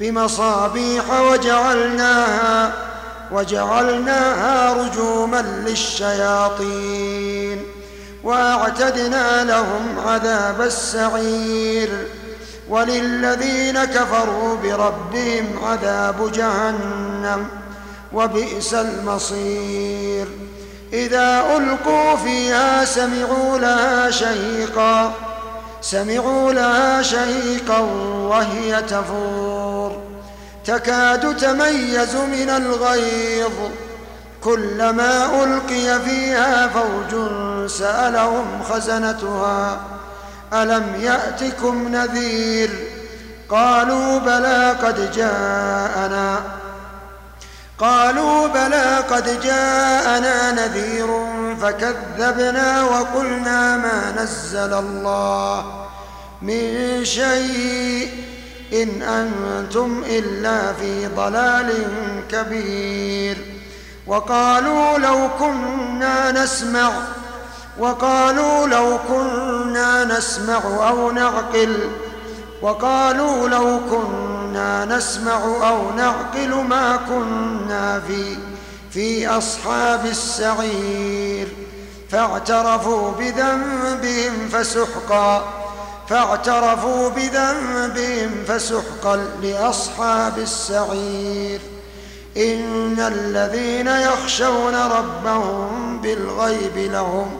بمصابيح وجعلناها وجعلناها رجوما للشياطين وأعتدنا لهم عذاب السعير وللذين كفروا بربهم عذاب جهنم وبئس المصير إذا ألقوا فيها سمعوا لها شهيقا سمعوا لها شهيقا وهي تفور تكاد تميز من الغيظ. كلما ألقي فيها فوج سألهم خزنتها ألم يأتكم نذير؟ قالوا بلى قد جاءنا قالوا بلى قد جاءنا نذير فكذبنا وقلنا ما نزل الله من شيء. إن أنتم إلا في ضلال كبير. وقالوا لو كنا نسمع وقالوا لو كنا نسمع أو نعقل وقالوا لو كنا نسمع أو نعقل ما كنا في في أصحاب السعير. فاعترفوا بذنبهم فسحقا. فاعترفوا بذنبهم فسحقا لأصحاب السعير. إن الذين يخشون ربهم بالغيب لهم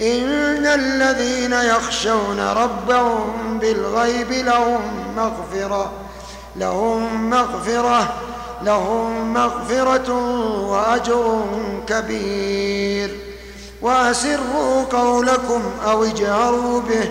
إن الذين يخشون ربهم بالغيب لهم مغفرة لهم مغفرة لهم مغفرة وأجر كبير. وأسروا قولكم أو اجهروا به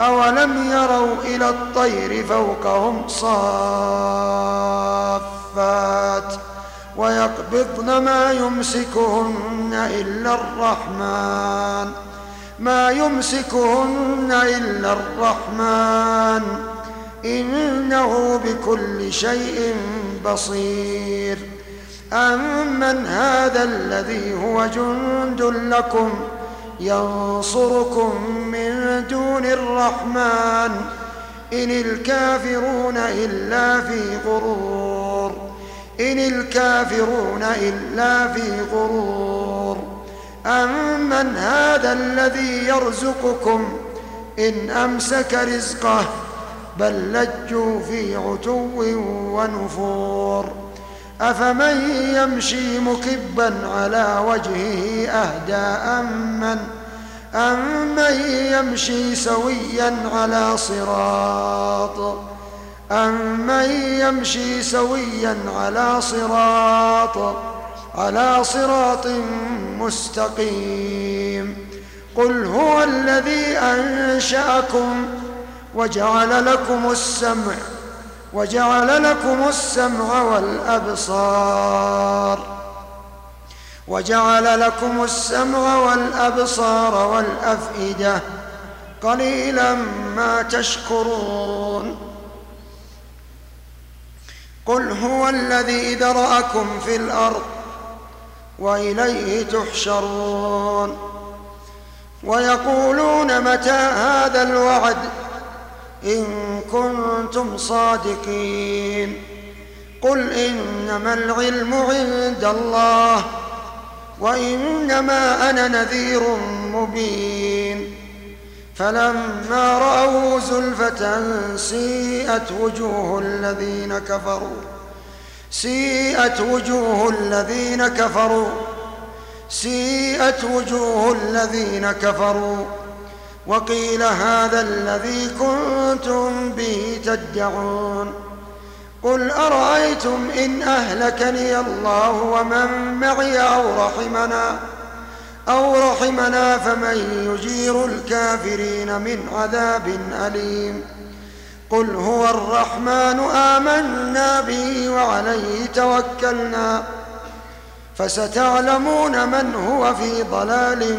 أولم يروا إلى الطير فوقهم صافات ويقبضن ما يمسكهن إلا الرحمن ما يمسكهن إلا الرحمن. إنه بكل شيء بصير. أمن هذا الذي هو جند لكم ينصركم من دون الرحمن إن الكافرون إلا في غرور إن الكافرون إلا في غرور أمن هذا الذي يرزقكم إن أمسك رزقه بل لجوا في عتو ونفور أفمن يمشي مكبا على وجهه أهدى أمن أمن يمشي سويا على صراط؟ أمن يمشي سويا على صراط؟ على صراط مستقيم. قل هو الذي أنشأكم وجعل لكم السمع وجعل لكم السمع والأبصار وجعل لكم السمع والأبصار والأفئدة قليلا ما تشكرون قل هو الذي ذرأكم في الأرض وإليه تحشرون ويقولون متى هذا الوعد إن كنتم صادقين. قل إنما العلم عند الله وإنما أنا نذير مبين. فلما رأوا زلفة سيئت وجوه الذين كفروا سيئت وجوه الذين كفروا سيئت وجوه الذين كفروا. وقيل هذا الذي كنتم به تدعون. قل أرأيتم إن أهلكني الله ومن معي أو رحمنا أو رحمنا فمن يجير الكافرين من عذاب أليم. قل هو الرحمن آمنا به وعليه توكلنا فستعلمون من هو في ضلال